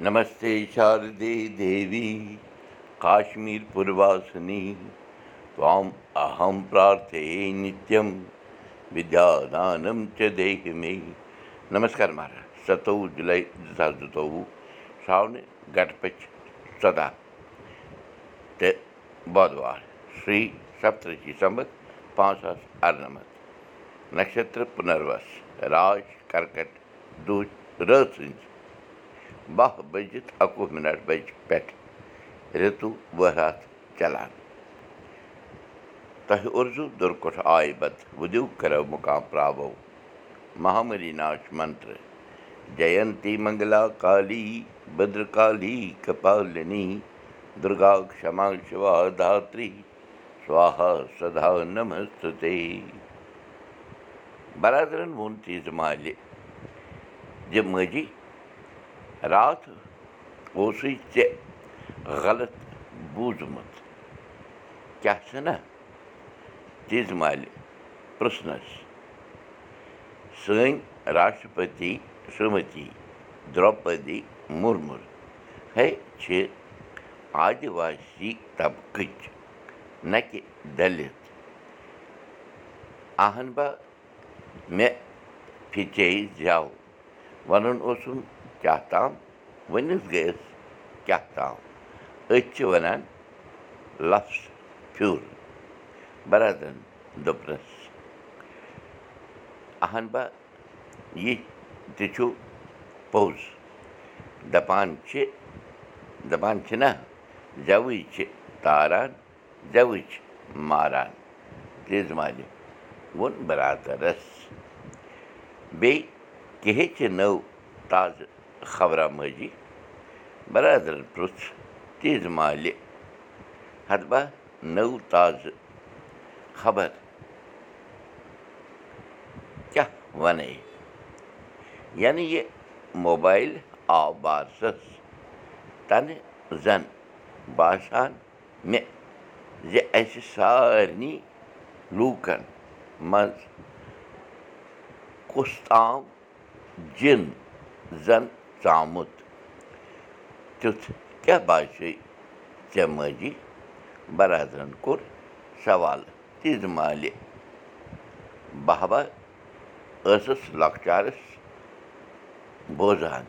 नमस्ते शारदे देवी काश्मीरपुरवासिनी त्वाम् अहं प्रार्थये नित्यं विद्यादानं च देहि मे। नमस्कार महाराज सतौ जुलै दशादुतौ श्रावण घटपच सदा। ते बुधवार श्री सप्तषि संबत पाँच सात अर्नमत नक्षत्र पुनर्वस राज कर्कट दूज रसिंच باہ بٔجِتھ اَکوُہ مِنٹ بَجہِ پٮ۪ٹھ رِتُو چلان تۄہہِ اُرزوٗ دُرکُٹھ آیہِ بد وُدِو کَرو مُقام پرٛاوو مہامری ناش منتر جَینتی منٛگلا کالی بدرکالی کپالِنی دُرگا کما شِوا دھتری سوہا سدا نمستے برادرَن ووٚن تیٖژ مالہِ زِ ماجی راتھ اوسُے ژےٚ غلط بوٗزمُت۔ کیٛاہ چھُنا تیٖژ مالہِ پرٛژھنَس سٲنۍ راشٹرپتی شِرٛمتی درٛوپٔدی مُرمُر۔ ہے چھِ آدِواسی طبقٕچ نہ کہِ دٔلِت۔ اہن با مےٚ پھِچے زٮ۪و وَنُن اوسُم کیٛاہ تام ؤنِتھ گٔیَس کیٛاہ تام أسۍ چھِ وَنان لفظ پھیُر برادرَن دوٚپنَس اہن با یہِ تہِ چھُ پوٚز دَپان چھِ دَپان چھِنا زٮ۪وٕے چھِ تاران زٮ۪وٕے چھِ ماران ووٚن بَرادَرَس بیٚیہِ کیٛاہ چھِ نٔو تازٕ خبرا مٲجی بَرادَرَن پرٛژھ تیز مالہِ ہَتبہ نٔو تازٕ خبر کیٛاہ وَنے یعنی یہِ موبایِل آو بارسَس تَنہٕ زَن باسان مےٚ زِ اَسہِ سارنٕے لوٗکَن منٛز کُس تام جِن زَن ژامُت تیُتھ کیٛاہ باسے ژےٚ ماجی بَرادرَن کوٚر سوال تِژ مالہِ بہبا ٲسٕس لۄکچارَس بوزان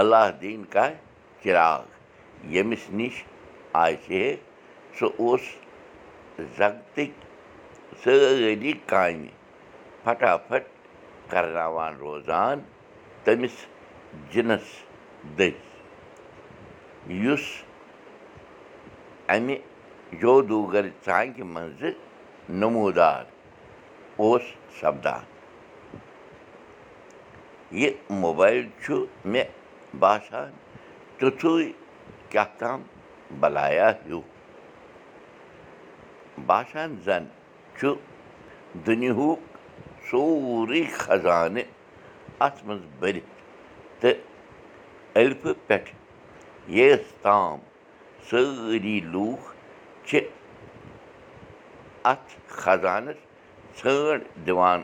اللہ دیٖن کا چِراغ ییٚمِس نِش آسہِ ہے سُہ اوس زگتٕکۍ سٲری کامہِ پھٹافٹ کَرناوان روزان تٔمِس جِنَس دٔسۍ یُس اَمہِ جودوٗگر ژانٛگہِ منٛزٕ نموٗدار اوس سَپدان یہِ موبایِل چھُ مےٚ باسان تیُتھُے کیٛاہ تام بَلایا ہیوٗ باسان زَن چھُ دُنہُک سورُے خزانہٕ اَتھ منٛز بٔرِتھ تہٕ ألفہٕ پٮ۪ٹھ ییٖژ تام سٲری لوٗکھ چھِ اَتھ خزانَس ژھٲنٛڈ دِوان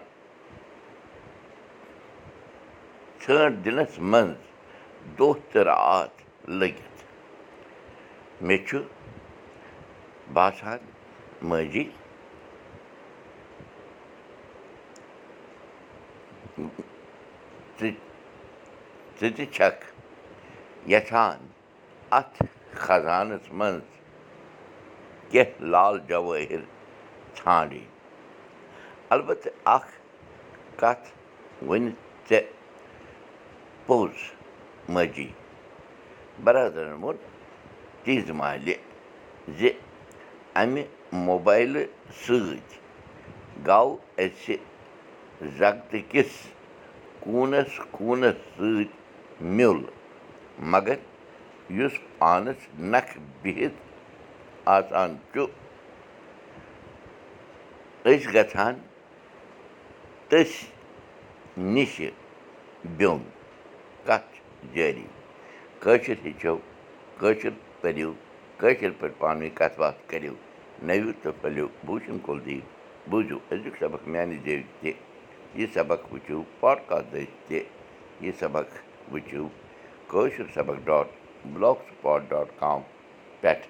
ژھٲنٛڈ دِنَس منٛز دۄہ تہٕ راتھ لٔگِتھ مےٚ چھُ باسان ماجی ژٕ ژٕ تہِ چھَکھ یَژھان اَتھ خزانَس منٛز کیٚنٛہہ لال جوٲہِر ژھانٛڈٕنۍ اَلبتہٕ اَکھ کَتھ ؤنِتھ ژےٚ پوٚز ماجی بَرادَرَن ووٚن تیٖژ مالہِ زِ اَمہِ موبایلہٕ سۭتۍ گوٚو اَسہِ زگتہٕ کِس کوٗنَس خوٗنَس سۭتۍ میوٗل مگر یُس پانَس نَکھٕ بِہِتھ آسان چھُ أسۍ گژھان تٔسۍ نِشہِ بیوٚن کَتھ جٲری کٲشِر ہیٚچھو کٲشِر پٔرِو کٲشِر پٲٹھۍ پانہٕ ؤنۍ کَتھ باتھ کٔرِو نٔوِو تہٕ پھٔلِو بوٗشَن کُل دیٖو بوٗزِو أزیُک سبق میٛانہِ زیٚوِ تہِ یہِ سبق وٕچھِو پاڈکاسٹ دٔسۍ تہِ یہِ سبق وٕچھِو کٲشِر سبق dot blogspot dot com پٮ۪ٹھ